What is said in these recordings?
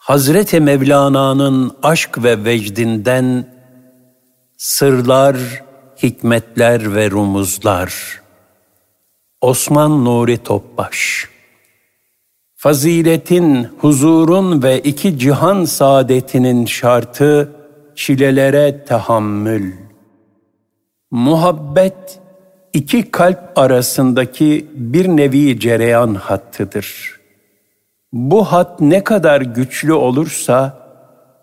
Hazreti Mevlana'nın aşk ve vecdinden sırlar, hikmetler ve rumuzlar. Osman Nuri Topbaş Faziletin, huzurun ve iki cihan saadetinin şartı çilelere tahammül. Muhabbet iki kalp arasındaki bir nevi cereyan hattıdır. Bu hat ne kadar güçlü olursa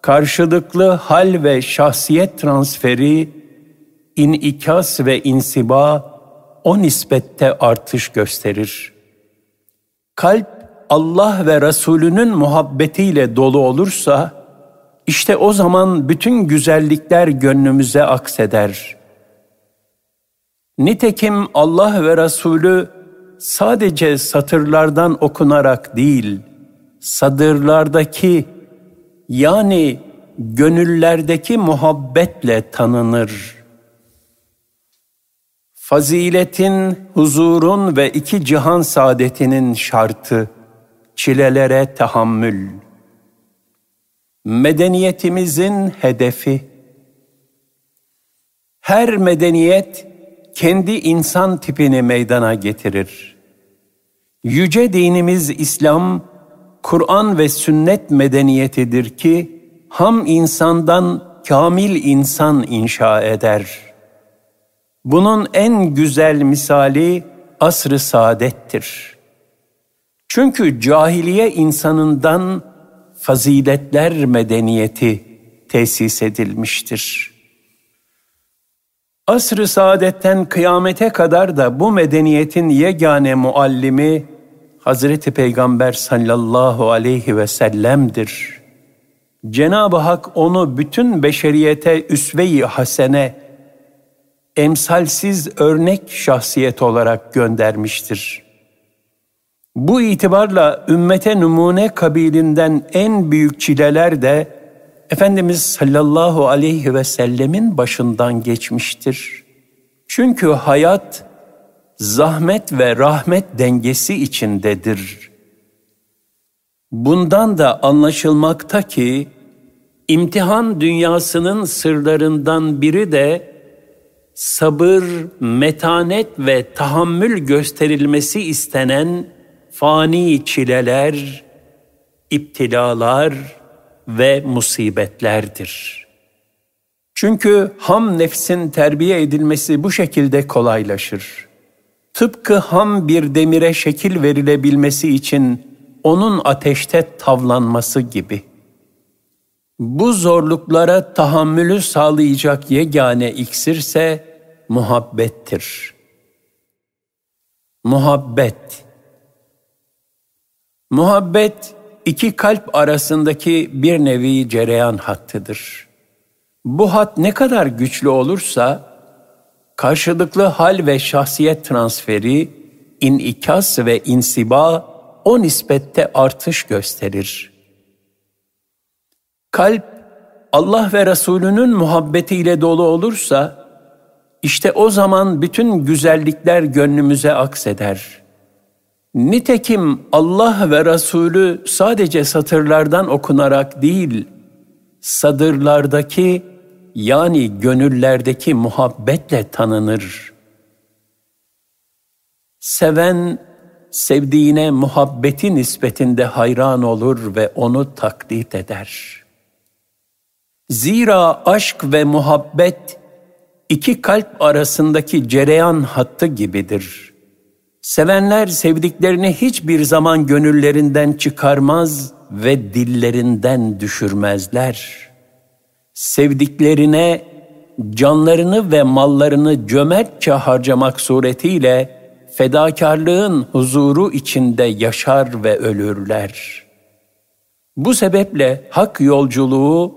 karşılıklı hal ve şahsiyet transferi, inikas ve insiba o nispette artış gösterir. Kalp Allah ve Resulünün muhabbetiyle dolu olursa, işte o zaman bütün güzellikler gönlümüze akseder. Nitekim Allah ve Resulü sadece satırlardan okunarak değil, sadırlardaki yani gönüllerdeki muhabbetle tanınır. Faziletin, huzurun ve iki cihan saadetinin şartı, çilelere tahammül. Medeniyetimizin hedefi. Her medeniyet kendi insan tipini meydana getirir. Yüce dinimiz İslam, Kur'an ve sünnet medeniyetidir ki ham insandan kamil insan inşa eder. Bunun en güzel misali asr-ı saadettir. Çünkü cahiliye insanından faziletler medeniyeti tesis edilmiştir. Asr-ı saadetten kıyamete kadar da bu medeniyetin yegane muallimi Hazreti Peygamber sallallahu aleyhi ve sellem'dir. Cenab-ı Hak onu bütün beşeriyete üsve-i hasene, emsalsiz örnek şahsiyet olarak göndermiştir. Bu itibarla ümmete numune kabilinden en büyük çileler de Efendimiz sallallahu aleyhi ve sellemin başından geçmiştir. Çünkü hayat zahmet ve rahmet dengesi içindedir. Bundan da anlaşılmakta ki imtihan dünyasının sırlarından biri de sabır, metanet ve tahammül gösterilmesi istenen fani çileler, iptilalar ve musibetlerdir. Çünkü ham nefsin terbiye edilmesi bu şekilde kolaylaşır tıpkı ham bir demire şekil verilebilmesi için onun ateşte tavlanması gibi. Bu zorluklara tahammülü sağlayacak yegane iksirse muhabbettir. Muhabbet Muhabbet iki kalp arasındaki bir nevi cereyan hattıdır. Bu hat ne kadar güçlü olursa karşılıklı hal ve şahsiyet transferi, inikas ve insiba o nispette artış gösterir. Kalp Allah ve Resulünün muhabbetiyle dolu olursa, işte o zaman bütün güzellikler gönlümüze akseder. Nitekim Allah ve Resulü sadece satırlardan okunarak değil, sadırlardaki yani gönüllerdeki muhabbetle tanınır. Seven, sevdiğine muhabbeti nispetinde hayran olur ve onu taklit eder. Zira aşk ve muhabbet iki kalp arasındaki cereyan hattı gibidir. Sevenler sevdiklerini hiçbir zaman gönüllerinden çıkarmaz ve dillerinden düşürmezler.'' Sevdiklerine canlarını ve mallarını cömertçe harcamak suretiyle fedakarlığın huzuru içinde yaşar ve ölürler. Bu sebeple hak yolculuğu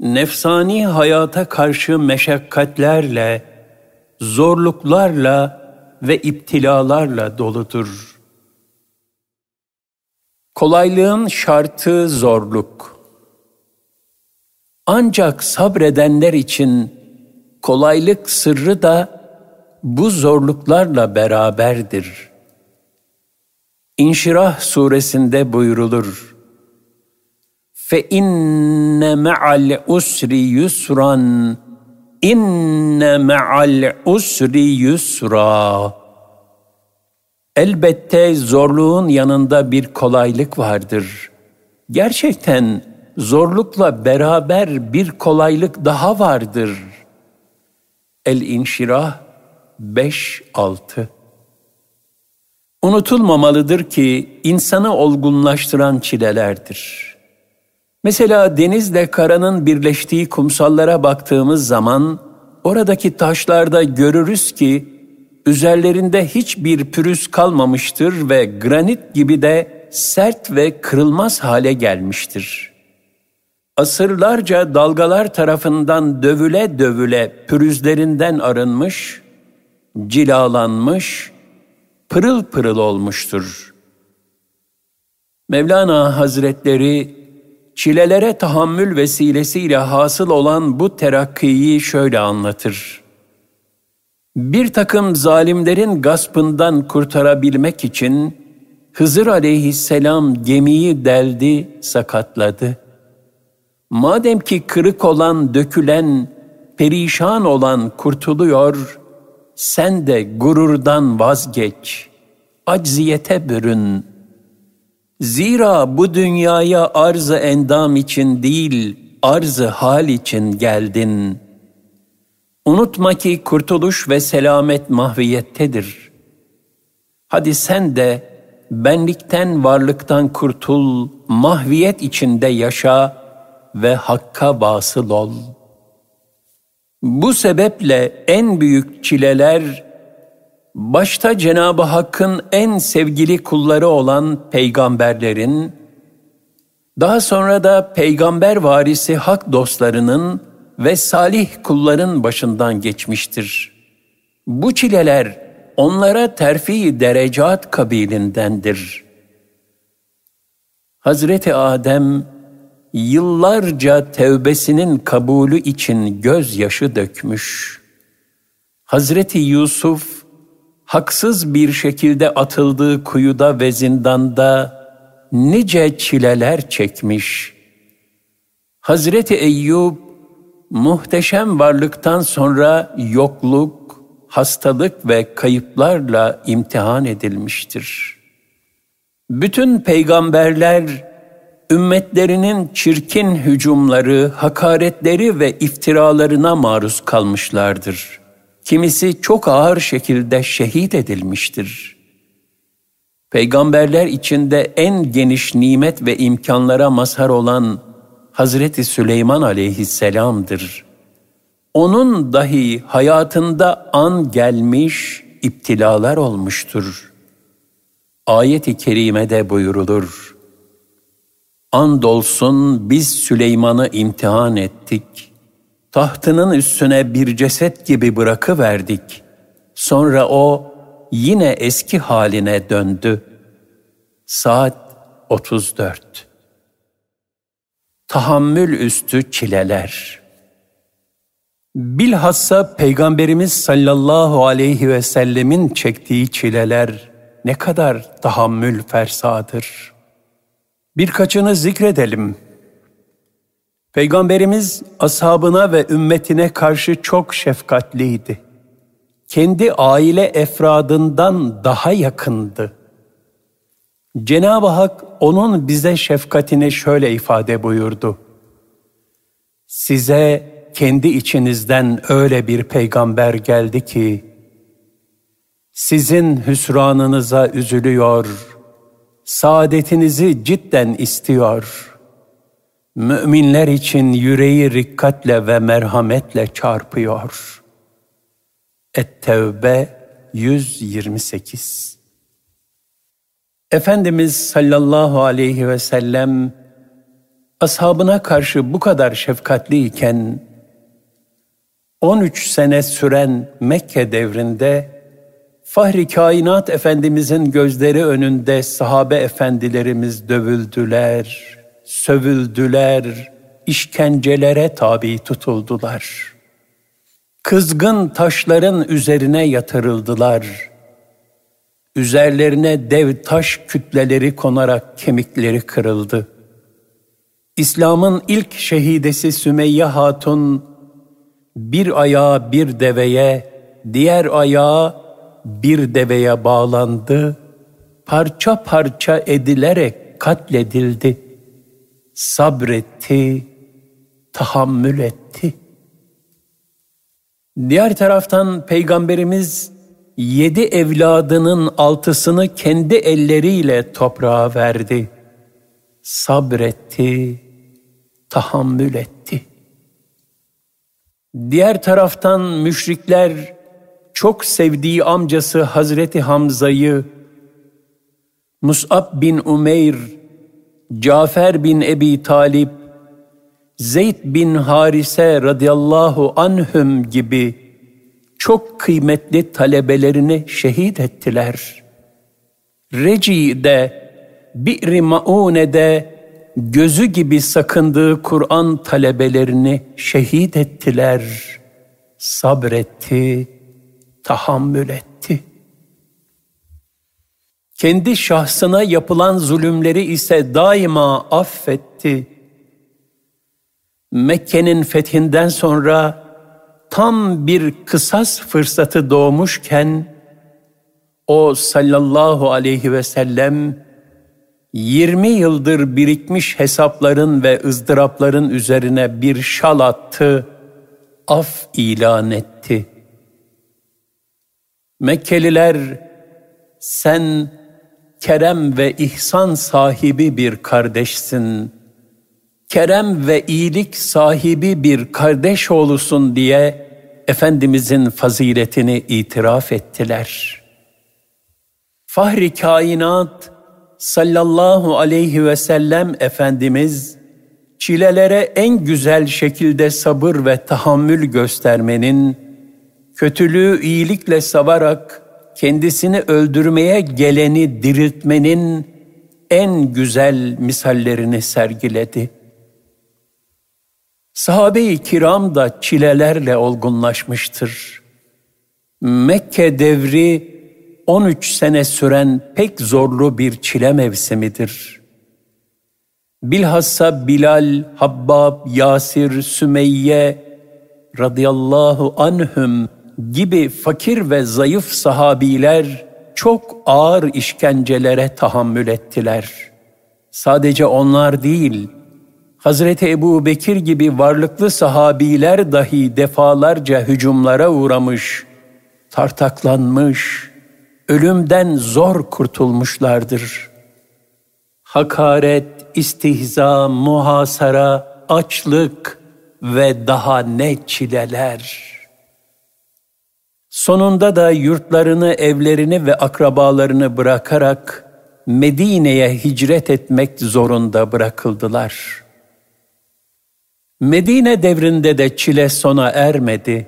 nefsani hayata karşı meşakkatlerle, zorluklarla ve iptilalarla doludur. Kolaylığın şartı zorluk. Ancak sabredenler için kolaylık sırrı da bu zorluklarla beraberdir. İnşirah suresinde buyrulur. Fe inne ma'al usri yusran. İnne ma'al usri yusra. Elbette zorluğun yanında bir kolaylık vardır. Gerçekten zorlukla beraber bir kolaylık daha vardır. El-İnşirah 5-6 Unutulmamalıdır ki insanı olgunlaştıran çilelerdir. Mesela denizle karanın birleştiği kumsallara baktığımız zaman oradaki taşlarda görürüz ki üzerlerinde hiçbir pürüz kalmamıştır ve granit gibi de sert ve kırılmaz hale gelmiştir. Asırlarca dalgalar tarafından dövüle dövüle pürüzlerinden arınmış, cilalanmış, pırıl pırıl olmuştur. Mevlana Hazretleri çilelere tahammül vesilesiyle hasıl olan bu terakkiyi şöyle anlatır. Bir takım zalimlerin gaspından kurtarabilmek için Hızır aleyhisselam gemiyi deldi, sakatladı. Madem ki kırık olan, dökülen, perişan olan kurtuluyor, sen de gururdan vazgeç, acziyete bürün. Zira bu dünyaya arz-ı endam için değil, arz-ı hal için geldin. Unutma ki kurtuluş ve selamet mahviyettedir. Hadi sen de benlikten varlıktan kurtul, mahviyet içinde yaşa ve hakka basıl ol.'' Bu sebeple en büyük çileler başta Cenab-ı Hakk'ın en sevgili kulları olan peygamberlerin daha sonra da peygamber varisi hak dostlarının ve salih kulların başından geçmiştir. Bu çileler onlara terfi derecat kabilindendir. Hazreti Adem yıllarca tevbesinin kabulü için gözyaşı dökmüş. Hazreti Yusuf haksız bir şekilde atıldığı kuyuda ve zindanda nice çileler çekmiş. Hazreti Eyyub muhteşem varlıktan sonra yokluk, hastalık ve kayıplarla imtihan edilmiştir. Bütün peygamberler ümmetlerinin çirkin hücumları, hakaretleri ve iftiralarına maruz kalmışlardır. Kimisi çok ağır şekilde şehit edilmiştir. Peygamberler içinde en geniş nimet ve imkanlara mazhar olan Hazreti Süleyman aleyhisselamdır. Onun dahi hayatında an gelmiş, iptilalar olmuştur. Ayet-i kerimede buyurulur. Andolsun biz Süleyman'ı imtihan ettik. Tahtının üstüne bir ceset gibi bırakıverdik. Sonra o yine eski haline döndü. Saat 34 Tahammül üstü çileler Bilhassa Peygamberimiz sallallahu aleyhi ve sellemin çektiği çileler ne kadar tahammül fersadır.'' Birkaçını zikredelim. Peygamberimiz ashabına ve ümmetine karşı çok şefkatliydi. Kendi aile efradından daha yakındı. Cenab-ı Hak onun bize şefkatini şöyle ifade buyurdu. Size kendi içinizden öyle bir peygamber geldi ki, sizin hüsranınıza üzülüyor, saadetinizi cidden istiyor. Müminler için yüreği rikkatle ve merhametle çarpıyor. Et-Tevbe 128 Efendimiz sallallahu aleyhi ve sellem ashabına karşı bu kadar şefkatliyken 13 sene süren Mekke devrinde Fahri kainat Efendimizin gözleri önünde sahabe efendilerimiz dövüldüler, sövüldüler, işkencelere tabi tutuldular. Kızgın taşların üzerine yatırıldılar. Üzerlerine dev taş kütleleri konarak kemikleri kırıldı. İslam'ın ilk şehidesi Sümeyye Hatun bir ayağı bir deveye, diğer ayağı bir deveye bağlandı, parça parça edilerek katledildi. Sabretti, tahammül etti. Diğer taraftan Peygamberimiz yedi evladının altısını kendi elleriyle toprağa verdi. Sabretti, tahammül etti. Diğer taraftan müşrikler çok sevdiği amcası Hazreti Hamza'yı Mus'ab bin Umeyr, Cafer bin Ebi Talip, Zeyd bin Harise radıyallahu anhüm gibi çok kıymetli talebelerini şehit ettiler. Reci'de, Bi'ri Maune'de gözü gibi sakındığı Kur'an talebelerini şehit ettiler. Sabretti, tahammül etti. Kendi şahsına yapılan zulümleri ise daima affetti. Mekke'nin fethinden sonra tam bir kısas fırsatı doğmuşken o sallallahu aleyhi ve sellem 20 yıldır birikmiş hesapların ve ızdırapların üzerine bir şal attı, af ilan etti. Mekkeliler, sen kerem ve ihsan sahibi bir kardeşsin, kerem ve iyilik sahibi bir kardeş oğlusun diye Efendimizin faziletini itiraf ettiler. Fahri kainat, sallallahu aleyhi ve sellem Efendimiz çilelere en güzel şekilde sabır ve tahammül göstermenin, kötülüğü iyilikle savarak kendisini öldürmeye geleni diriltmenin en güzel misallerini sergiledi. Sahabe-i kiram da çilelerle olgunlaşmıştır. Mekke devri 13 sene süren pek zorlu bir çile mevsimidir. Bilhassa Bilal, Habbab, Yasir, Sümeyye radıyallahu anhüm gibi fakir ve zayıf sahabiler çok ağır işkencelere tahammül ettiler. Sadece onlar değil, Hazreti Ebu Bekir gibi varlıklı sahabiler dahi defalarca hücumlara uğramış, tartaklanmış, ölümden zor kurtulmuşlardır. Hakaret, istihza, muhasara, açlık ve daha ne çileler. Sonunda da yurtlarını, evlerini ve akrabalarını bırakarak Medine'ye hicret etmek zorunda bırakıldılar. Medine devrinde de çile sona ermedi.''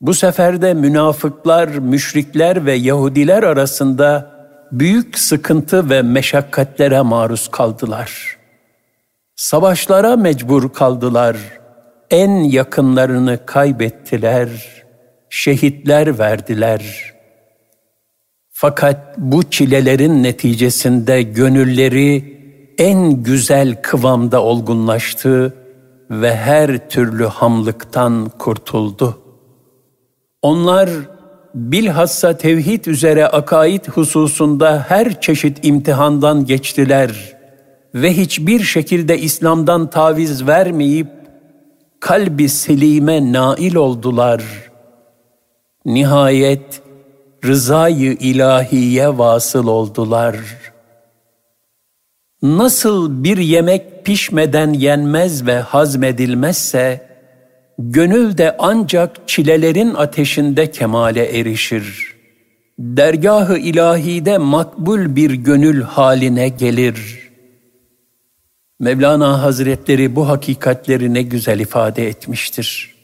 Bu sefer de münafıklar, müşrikler ve Yahudiler arasında büyük sıkıntı ve meşakkatlere maruz kaldılar. Savaşlara mecbur kaldılar. En yakınlarını kaybettiler. Şehitler verdiler. Fakat bu çilelerin neticesinde gönülleri en güzel kıvamda olgunlaştı ve her türlü hamlıktan kurtuldu.'' Onlar bilhassa tevhid üzere akaid hususunda her çeşit imtihandan geçtiler ve hiçbir şekilde İslam'dan taviz vermeyip kalbi selime nail oldular. Nihayet rızayı ilahiye vasıl oldular. Nasıl bir yemek pişmeden yenmez ve hazmedilmezse, gönül de ancak çilelerin ateşinde kemale erişir. Dergahı ilahide makbul bir gönül haline gelir. Mevlana Hazretleri bu hakikatleri ne güzel ifade etmiştir.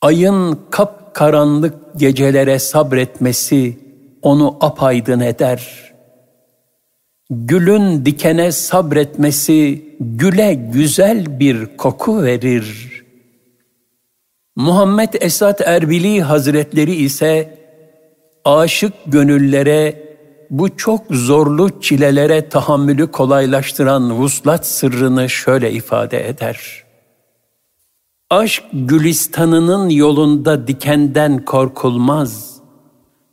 Ayın kap karanlık gecelere sabretmesi onu apaydın eder. Gülün dikene sabretmesi güle güzel bir koku verir.'' Muhammed Esat Erbili Hazretleri ise aşık gönüllere bu çok zorlu çilelere tahammülü kolaylaştıran vuslat sırrını şöyle ifade eder. Aşk gülistanının yolunda dikenden korkulmaz.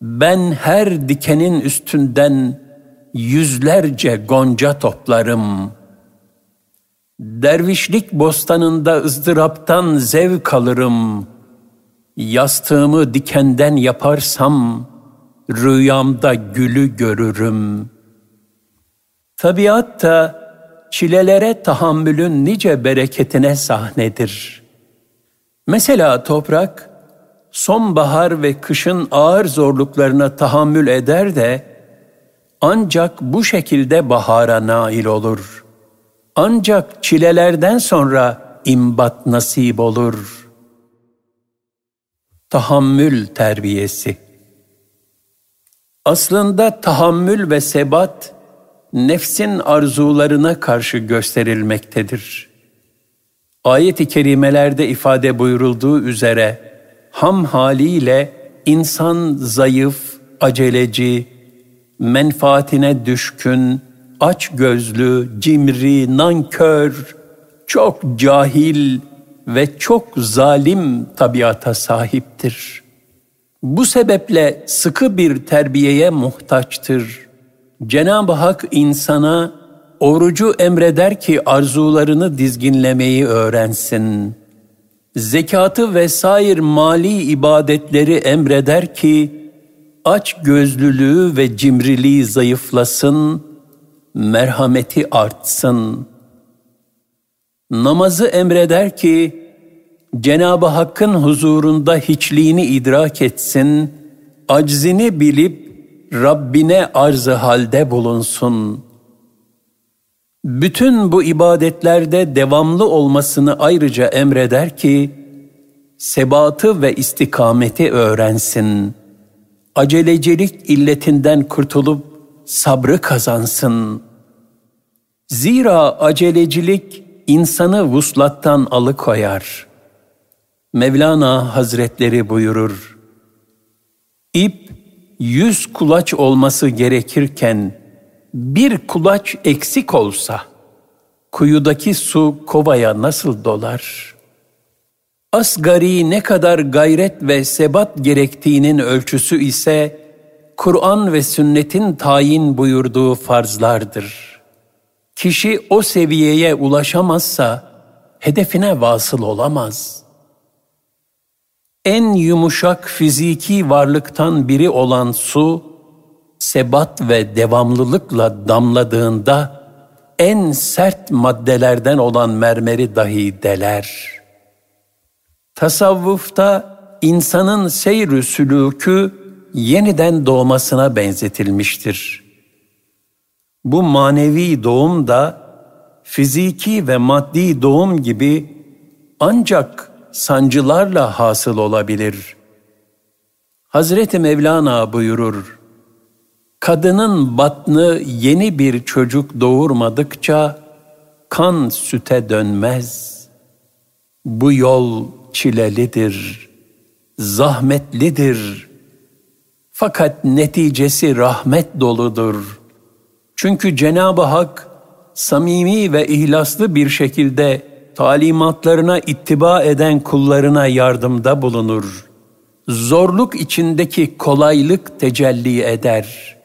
Ben her dikenin üstünden yüzlerce gonca toplarım. Dervişlik bostanında ızdıraptan zevk alırım. Yastığımı dikenden yaparsam rüyamda gülü görürüm. Tabiat da çilelere tahammülün nice bereketine sahnedir. Mesela toprak, sonbahar ve kışın ağır zorluklarına tahammül eder de, ancak bu şekilde bahara nail olur. Ancak çilelerden sonra imbat nasip olur. Tahammül terbiyesi Aslında tahammül ve sebat, nefsin arzularına karşı gösterilmektedir. Ayet-i kerimelerde ifade buyurulduğu üzere, ham haliyle insan zayıf, aceleci, menfaatine düşkün, aç gözlü, cimri, nankör, çok cahil ve çok zalim tabiata sahiptir. Bu sebeple sıkı bir terbiyeye muhtaçtır. Cenab-ı Hak insana orucu emreder ki arzularını dizginlemeyi öğrensin. Zekatı vesair mali ibadetleri emreder ki aç gözlülüğü ve cimriliği zayıflasın, merhameti artsın. Namazı emreder ki Cenab-ı Hakk'ın huzurunda hiçliğini idrak etsin, aczini bilip Rabbine arzı halde bulunsun. Bütün bu ibadetlerde devamlı olmasını ayrıca emreder ki, sebatı ve istikameti öğrensin. Acelecilik illetinden kurtulup sabrı kazansın. Zira acelecilik insanı vuslattan alıkoyar. Mevlana Hazretleri buyurur, İp yüz kulaç olması gerekirken bir kulaç eksik olsa kuyudaki su kovaya nasıl dolar? Asgari ne kadar gayret ve sebat gerektiğinin ölçüsü ise Kur'an ve sünnetin tayin buyurduğu farzlardır. Kişi o seviyeye ulaşamazsa hedefine vasıl olamaz. En yumuşak fiziki varlıktan biri olan su, sebat ve devamlılıkla damladığında en sert maddelerden olan mermeri dahi deler. Tasavvufta insanın seyr sülûkü yeniden doğmasına benzetilmiştir. Bu manevi doğum da fiziki ve maddi doğum gibi ancak sancılarla hasıl olabilir. Hazreti Mevlana buyurur, Kadının batnı yeni bir çocuk doğurmadıkça kan süte dönmez. Bu yol çilelidir, zahmetlidir. Fakat neticesi rahmet doludur. Çünkü Cenab-ı Hak samimi ve ihlaslı bir şekilde talimatlarına ittiba eden kullarına yardımda bulunur. Zorluk içindeki kolaylık tecelli eder.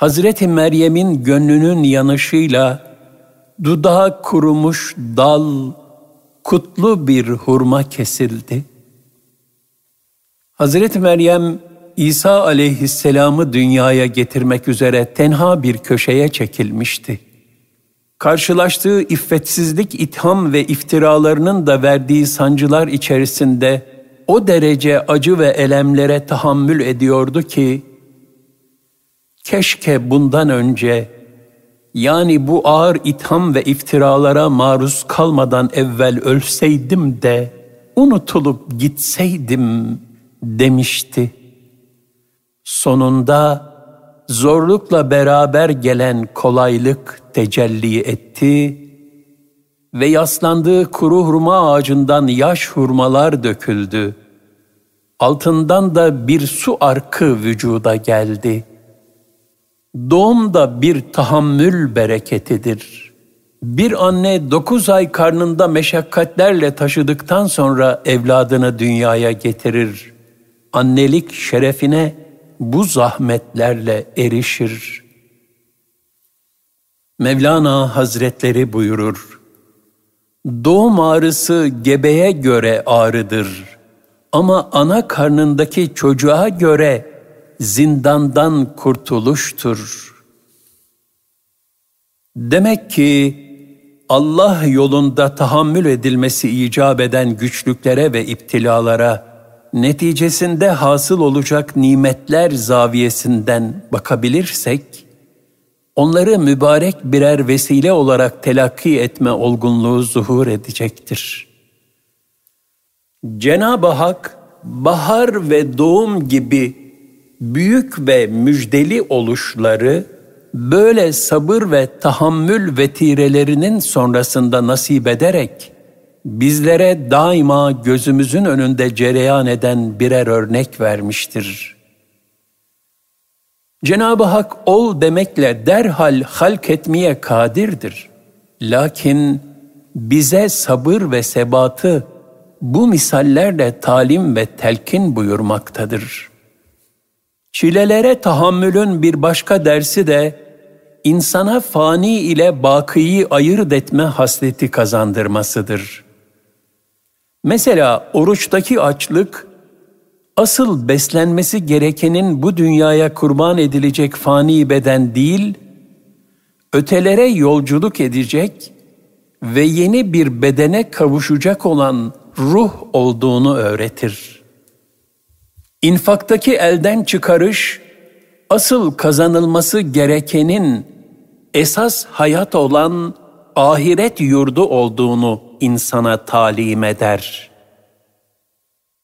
Hazreti Meryem'in gönlünün yanışıyla dudağı kurumuş dal, kutlu bir hurma kesildi. Hazreti Meryem İsa aleyhisselamı dünyaya getirmek üzere tenha bir köşeye çekilmişti. Karşılaştığı iffetsizlik, itham ve iftiralarının da verdiği sancılar içerisinde o derece acı ve elemlere tahammül ediyordu ki, keşke bundan önce yani bu ağır itham ve iftiralara maruz kalmadan evvel ölseydim de unutulup gitseydim demişti. Sonunda zorlukla beraber gelen kolaylık tecelli etti ve yaslandığı kuru hurma ağacından yaş hurmalar döküldü. Altından da bir su arkı vücuda geldi. Doğum da bir tahammül bereketidir. Bir anne dokuz ay karnında meşakkatlerle taşıdıktan sonra evladını dünyaya getirir. Annelik şerefine bu zahmetlerle erişir. Mevlana Hazretleri buyurur. Doğum ağrısı gebeye göre ağrıdır. Ama ana karnındaki çocuğa göre zindandan kurtuluştur. Demek ki Allah yolunda tahammül edilmesi icap eden güçlüklere ve iptilalara neticesinde hasıl olacak nimetler zaviyesinden bakabilirsek, onları mübarek birer vesile olarak telakki etme olgunluğu zuhur edecektir. Cenab-ı Hak, bahar ve doğum gibi büyük ve müjdeli oluşları, böyle sabır ve tahammül vetirelerinin sonrasında nasip ederek, bizlere daima gözümüzün önünde cereyan eden birer örnek vermiştir. Cenab-ı Hak ol demekle derhal halk etmeye kadirdir. Lakin bize sabır ve sebatı bu misallerle talim ve telkin buyurmaktadır. Çilelere tahammülün bir başka dersi de insana fani ile bakıyı ayırt etme hasleti kazandırmasıdır. Mesela oruçtaki açlık, asıl beslenmesi gerekenin bu dünyaya kurban edilecek fani beden değil, ötelere yolculuk edecek ve yeni bir bedene kavuşacak olan ruh olduğunu öğretir. İnfaktaki elden çıkarış, asıl kazanılması gerekenin esas hayat olan ahiret yurdu olduğunu insana talim eder.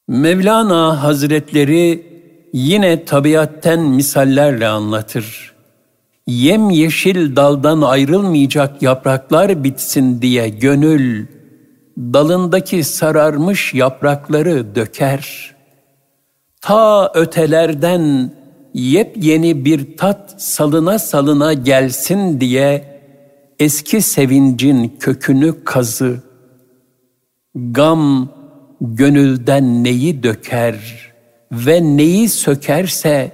Mevlana Hazretleri yine tabiatten misallerle anlatır. Yem yeşil daldan ayrılmayacak yapraklar bitsin diye gönül, dalındaki sararmış yaprakları döker. Ta ötelerden yepyeni bir tat salına salına gelsin diye eski sevincin kökünü kazı. Gam gönülden neyi döker ve neyi sökerse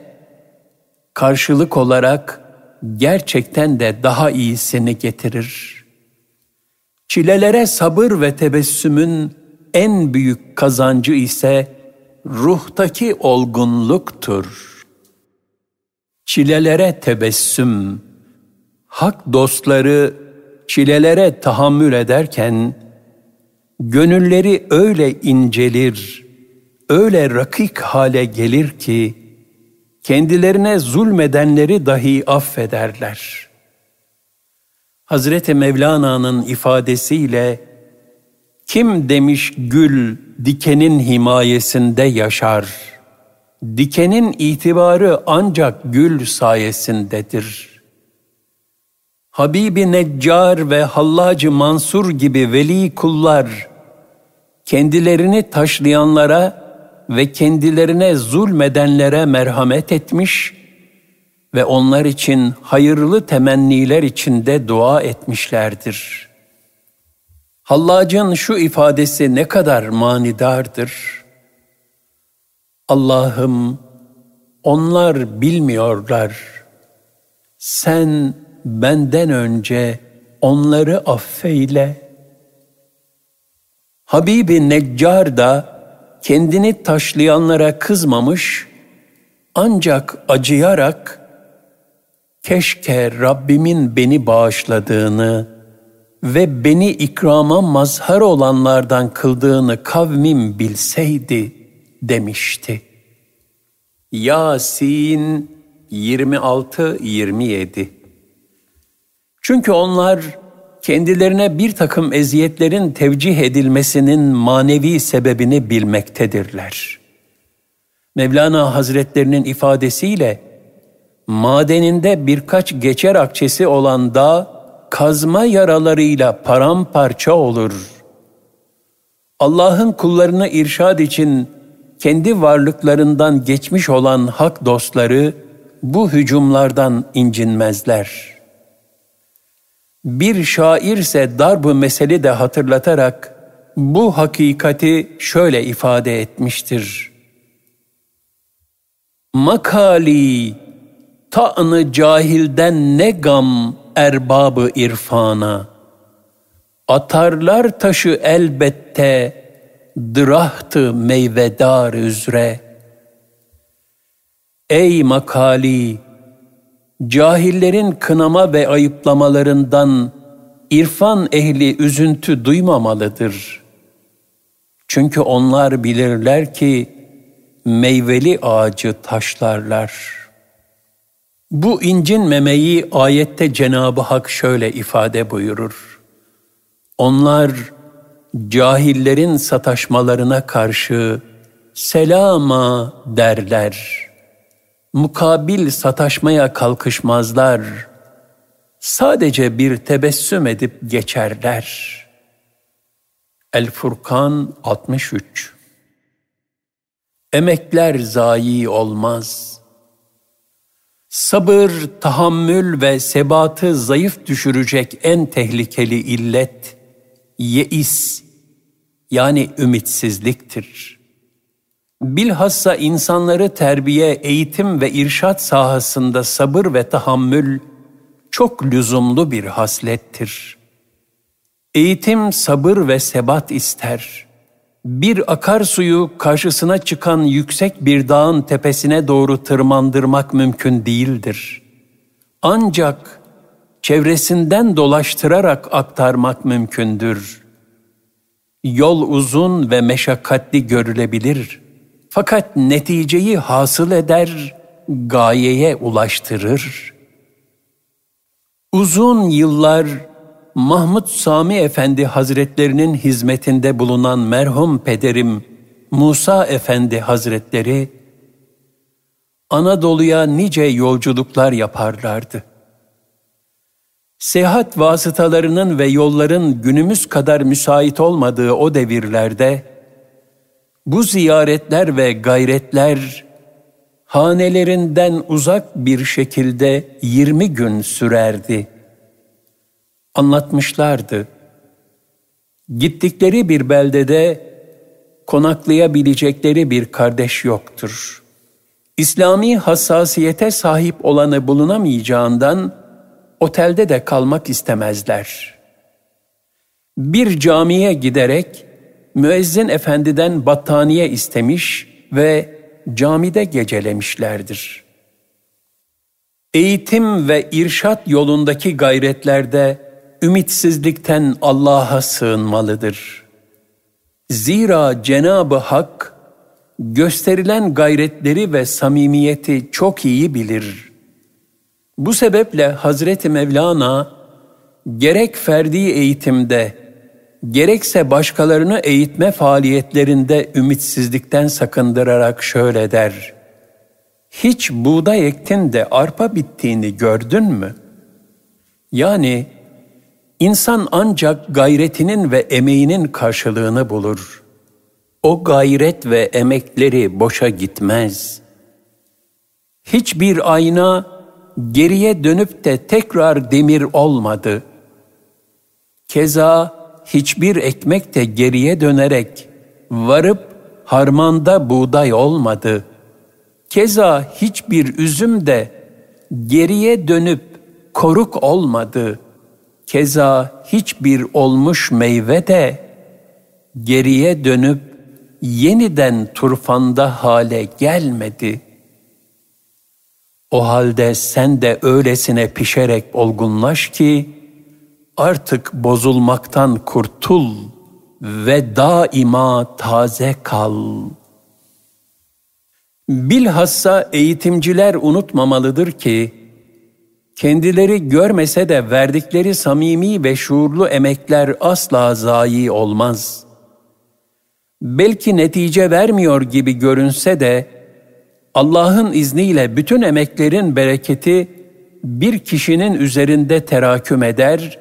karşılık olarak gerçekten de daha iyisini getirir. Çilelere sabır ve tebessümün en büyük kazancı ise ruhtaki olgunluktur. Çilelere tebessüm, hak dostları çilelere tahammül ederken, gönülleri öyle incelir, öyle rakik hale gelir ki, kendilerine zulmedenleri dahi affederler. Hazreti Mevlana'nın ifadesiyle, kim demiş gül dikenin himayesinde yaşar.'' Dikenin itibarı ancak gül sayesindedir. Habibi Neccar ve Hallacı Mansur gibi veli kullar, kendilerini taşlayanlara ve kendilerine zulmedenlere merhamet etmiş ve onlar için hayırlı temenniler içinde dua etmişlerdir. Hallacın şu ifadesi ne kadar manidardır.'' Allah'ım onlar bilmiyorlar. Sen benden önce onları affeyle. Habibi Neccar da kendini taşlayanlara kızmamış ancak acıyarak keşke Rabbimin beni bağışladığını ve beni ikrama mazhar olanlardan kıldığını kavmim bilseydi.'' demişti. Yasin 26-27 Çünkü onlar kendilerine bir takım eziyetlerin tevcih edilmesinin manevi sebebini bilmektedirler. Mevlana Hazretlerinin ifadesiyle madeninde birkaç geçer akçesi olan dağ kazma yaralarıyla paramparça olur. Allah'ın kullarını irşad için kendi varlıklarından geçmiş olan hak dostları bu hücumlardan incinmezler. Bir şairse darb-ı meseli de hatırlatarak bu hakikati şöyle ifade etmiştir. Makali ta'nı cahilden ne gam erbabı irfana. Atarlar taşı elbette dırahtı meyvedar üzre. Ey makali! Cahillerin kınama ve ayıplamalarından irfan ehli üzüntü duymamalıdır. Çünkü onlar bilirler ki meyveli ağacı taşlarlar.'' Bu incinmemeyi ayette Cenab-ı Hak şöyle ifade buyurur. Onlar cahillerin sataşmalarına karşı selama derler. Mukabil sataşmaya kalkışmazlar. Sadece bir tebessüm edip geçerler. El Furkan 63 Emekler zayi olmaz.'' Sabır, tahammül ve sebatı zayıf düşürecek en tehlikeli illet, yeis yani ümitsizliktir. Bilhassa insanları terbiye, eğitim ve irşat sahasında sabır ve tahammül çok lüzumlu bir haslettir. Eğitim sabır ve sebat ister.'' Bir akarsuyu karşısına çıkan yüksek bir dağın tepesine doğru tırmandırmak mümkün değildir. Ancak çevresinden dolaştırarak aktarmak mümkündür. Yol uzun ve meşakkatli görülebilir. Fakat neticeyi hasıl eder, gayeye ulaştırır. Uzun yıllar Mahmud Sami Efendi Hazretlerinin hizmetinde bulunan merhum pederim Musa Efendi Hazretleri, Anadolu'ya nice yolculuklar yaparlardı. Seyahat vasıtalarının ve yolların günümüz kadar müsait olmadığı o devirlerde, bu ziyaretler ve gayretler hanelerinden uzak bir şekilde 20 gün sürerdi anlatmışlardı. Gittikleri bir beldede konaklayabilecekleri bir kardeş yoktur. İslami hassasiyete sahip olanı bulunamayacağından otelde de kalmak istemezler. Bir camiye giderek müezzin efendiden battaniye istemiş ve camide gecelemişlerdir. Eğitim ve irşat yolundaki gayretlerde ümitsizlikten Allah'a sığınmalıdır. Zira Cenab-ı Hak gösterilen gayretleri ve samimiyeti çok iyi bilir. Bu sebeple Hazreti Mevlana gerek ferdi eğitimde gerekse başkalarını eğitme faaliyetlerinde ümitsizlikten sakındırarak şöyle der. Hiç buğday ektin de arpa bittiğini gördün mü? Yani İnsan ancak gayretinin ve emeğinin karşılığını bulur. O gayret ve emekleri boşa gitmez. Hiçbir ayna geriye dönüp de tekrar demir olmadı. Keza hiçbir ekmek de geriye dönerek varıp harmanda buğday olmadı. Keza hiçbir üzüm de geriye dönüp koruk olmadı.'' Keza hiçbir olmuş meyve de geriye dönüp yeniden turfanda hale gelmedi. O halde sen de öylesine pişerek olgunlaş ki artık bozulmaktan kurtul ve daima taze kal. Bilhassa eğitimciler unutmamalıdır ki Kendileri görmese de verdikleri samimi ve şuurlu emekler asla zayi olmaz. Belki netice vermiyor gibi görünse de Allah'ın izniyle bütün emeklerin bereketi bir kişinin üzerinde teraküm eder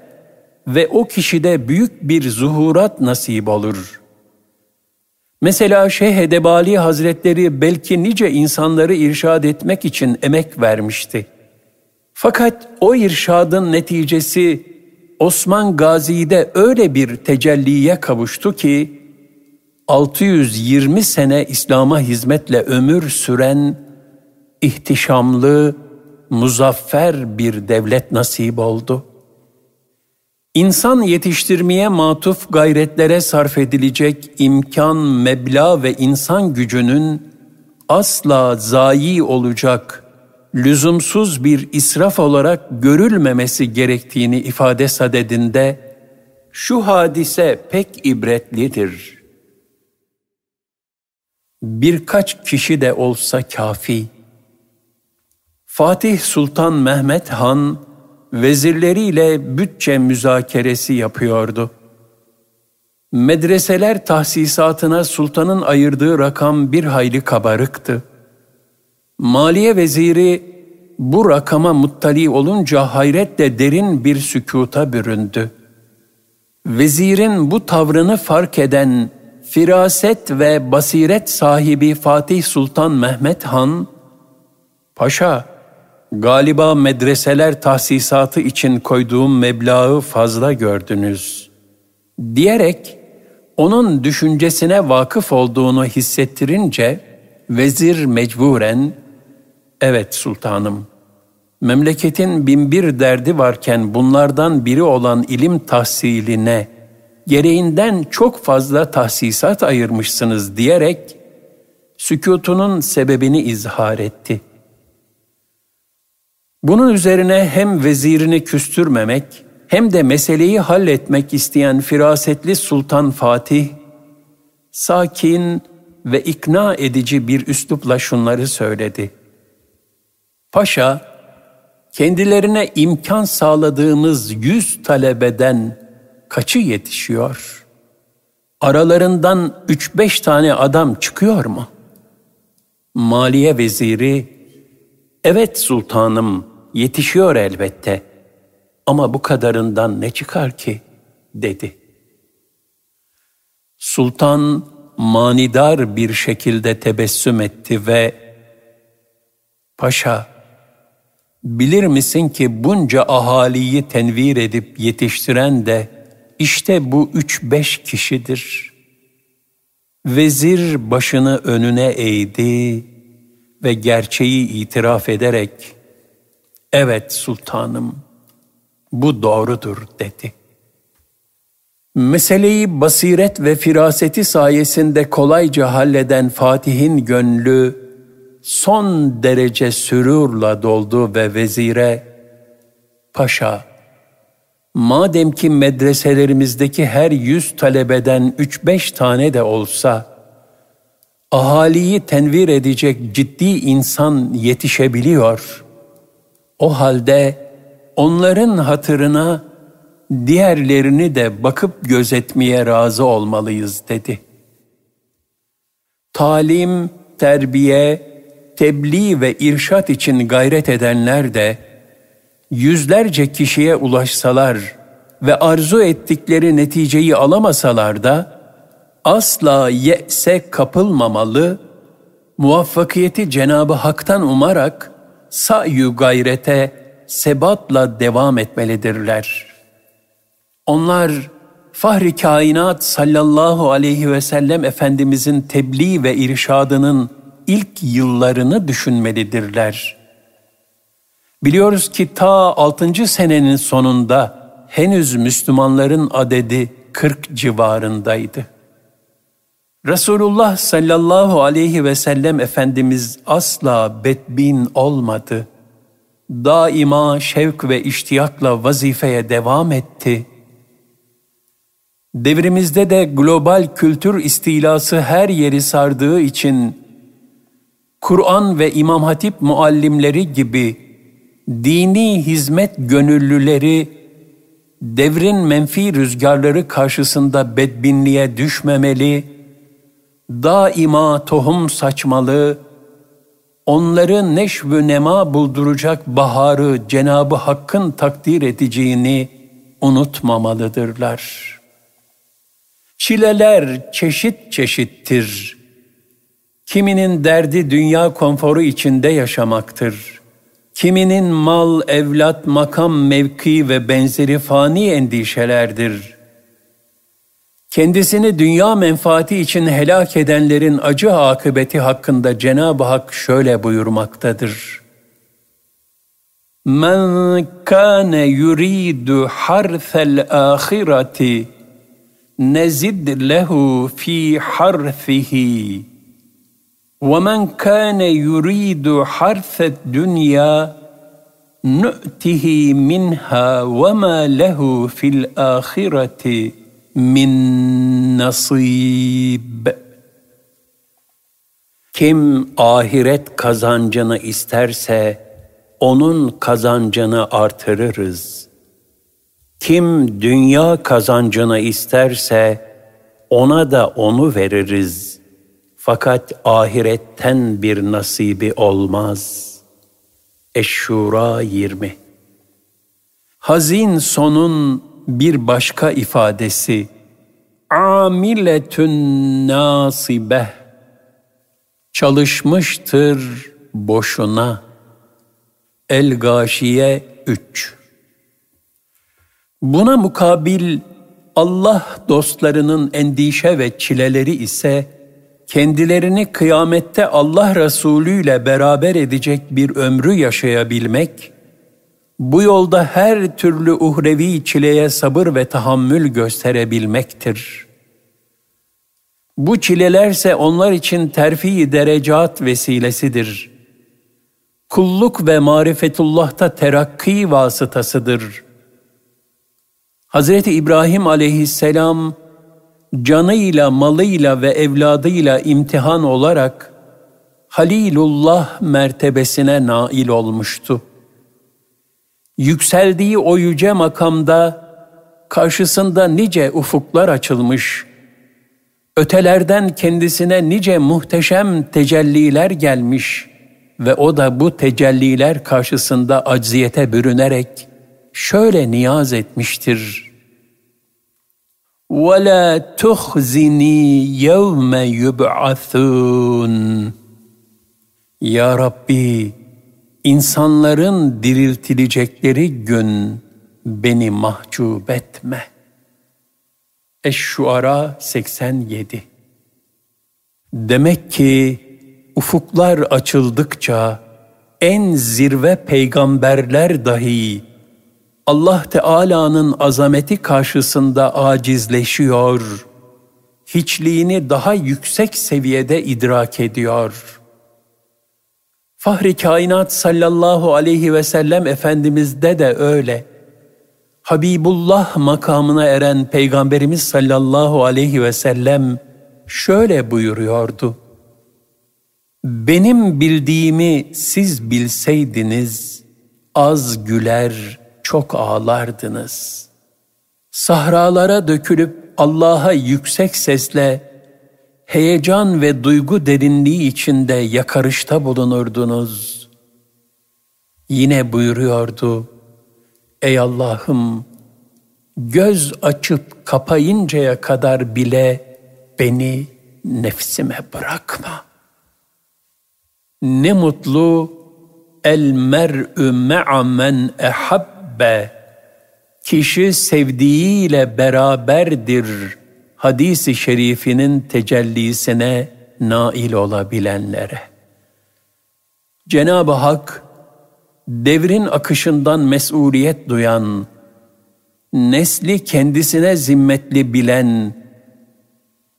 ve o kişide büyük bir zuhurat nasip olur. Mesela Şeyh Edebali Hazretleri belki nice insanları irşad etmek için emek vermişti. Fakat o irşadın neticesi Osman Gazi'de öyle bir tecelliye kavuştu ki 620 sene İslam'a hizmetle ömür süren ihtişamlı, muzaffer bir devlet nasip oldu. İnsan yetiştirmeye matuf gayretlere sarf edilecek imkan, meblağ ve insan gücünün asla zayi olacak, lüzumsuz bir israf olarak görülmemesi gerektiğini ifade sadedinde şu hadise pek ibretlidir. Birkaç kişi de olsa kafi. Fatih Sultan Mehmet Han vezirleriyle bütçe müzakeresi yapıyordu. Medreseler tahsisatına sultanın ayırdığı rakam bir hayli kabarıktı. Maliye veziri bu rakama muttali olunca hayretle derin bir sükuta büründü. Vezirin bu tavrını fark eden firaset ve basiret sahibi Fatih Sultan Mehmet Han, Paşa, galiba medreseler tahsisatı için koyduğum meblağı fazla gördünüz, diyerek onun düşüncesine vakıf olduğunu hissettirince, vezir mecburen, evet sultanım, memleketin binbir derdi varken bunlardan biri olan ilim tahsiline, gereğinden çok fazla tahsisat ayırmışsınız diyerek, sükutunun sebebini izhar etti.'' Bunun üzerine hem vezirini küstürmemek hem de meseleyi halletmek isteyen firasetli Sultan Fatih, sakin ve ikna edici bir üslupla şunları söyledi. Paşa, kendilerine imkan sağladığımız yüz talebeden kaçı yetişiyor? Aralarından üç beş tane adam çıkıyor mu? Maliye veziri, evet sultanım, yetişiyor elbette ama bu kadarından ne çıkar ki dedi. Sultan manidar bir şekilde tebessüm etti ve Paşa, bilir misin ki bunca ahaliyi tenvir edip yetiştiren de işte bu üç beş kişidir. Vezir başını önüne eğdi ve gerçeği itiraf ederek Evet sultanım, bu doğrudur dedi. Meseleyi basiret ve firaseti sayesinde kolayca halleden Fatih'in gönlü son derece sürurla doldu ve vezire, Paşa, madem ki medreselerimizdeki her yüz talebeden üç beş tane de olsa, ahaliyi tenvir edecek ciddi insan yetişebiliyor.'' O halde onların hatırına diğerlerini de bakıp gözetmeye razı olmalıyız dedi. Talim, terbiye, tebliğ ve irşat için gayret edenler de yüzlerce kişiye ulaşsalar ve arzu ettikleri neticeyi alamasalar da asla ye'se kapılmamalı, muvaffakiyeti Cenabı Hak'tan umarak sa'yu gayrete sebatla devam etmelidirler. Onlar Fahri Kainat sallallahu aleyhi ve sellem Efendimizin tebliğ ve irşadının ilk yıllarını düşünmelidirler. Biliyoruz ki ta 6. senenin sonunda henüz Müslümanların adedi 40 civarındaydı. Resulullah sallallahu aleyhi ve sellem Efendimiz asla bedbin olmadı. Daima şevk ve iştiyakla vazifeye devam etti. Devrimizde de global kültür istilası her yeri sardığı için Kur'an ve İmam Hatip muallimleri gibi dini hizmet gönüllüleri devrin menfi rüzgarları karşısında bedbinliğe düşmemeli, daima tohum saçmalı, onları neşv nema bulduracak baharı Cenabı Hakk'ın takdir edeceğini unutmamalıdırlar. Çileler çeşit çeşittir. Kiminin derdi dünya konforu içinde yaşamaktır. Kiminin mal, evlat, makam, mevki ve benzeri fani endişelerdir. Kendisini dünya menfaati için helak edenlerin acı akıbeti hakkında Cenab-ı Hak şöyle buyurmaktadır. Men kâne yuridu harfel âhireti nezid lehu fi harfihi ومن كان يريد حرث الدنيا نؤته منها وما له في الاخره من نصيب Kim ahiret kazancını isterse onun kazancını artırırız. Kim dünya kazancını isterse ona da onu veririz. Fakat ahiretten bir nasibi olmaz. Eşşura 20 Hazin sonun bir başka ifadesi amiletün nasibeh çalışmıştır boşuna. El-Gâşiye 3 Buna mukabil Allah dostlarının endişe ve çileleri ise kendilerini kıyamette Allah Resulü ile beraber edecek bir ömrü yaşayabilmek, bu yolda her türlü uhrevi çileye sabır ve tahammül gösterebilmektir. Bu çilelerse onlar için terfi derecat vesilesidir. Kulluk ve marifetullah'ta terakki vasıtasıdır. Hazreti İbrahim aleyhisselam canıyla, malıyla ve evladıyla imtihan olarak Halilullah mertebesine nail olmuştu. Yükseldiği o yüce makamda karşısında nice ufuklar açılmış, ötelerden kendisine nice muhteşem tecelliler gelmiş ve o da bu tecelliler karşısında acziyete bürünerek şöyle niyaz etmiştir. وَلَا تُخْزِنِي يَوْمَ يُبْعَثُونَ Ya Rabbi, insanların diriltilecekleri gün beni mahcup etme. Eş-Şuara 87 Demek ki ufuklar açıldıkça en zirve peygamberler dahi Allah Teala'nın azameti karşısında acizleşiyor, hiçliğini daha yüksek seviyede idrak ediyor. Fahri kainat sallallahu aleyhi ve sellem Efendimiz'de de öyle. Habibullah makamına eren Peygamberimiz sallallahu aleyhi ve sellem şöyle buyuruyordu. Benim bildiğimi siz bilseydiniz, az güler, çok ağlardınız. Sahralara dökülüp Allah'a yüksek sesle heyecan ve duygu derinliği içinde yakarışta bulunurdunuz. Yine buyuruyordu, Ey Allah'ım, göz açıp kapayıncaya kadar bile beni nefsime bırakma. Ne mutlu el mer'ü me'a men ehab muhabbe, kişi sevdiğiyle beraberdir hadisi şerifinin tecellisine nail olabilenlere. Cenab-ı Hak, devrin akışından mesuliyet duyan, nesli kendisine zimmetli bilen,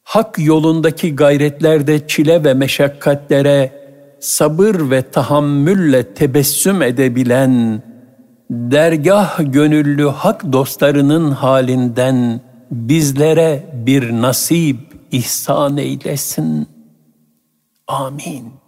hak yolundaki gayretlerde çile ve meşakkatlere sabır ve tahammülle tebessüm edebilen, dergah gönüllü hak dostlarının halinden bizlere bir nasip ihsan eylesin. Amin.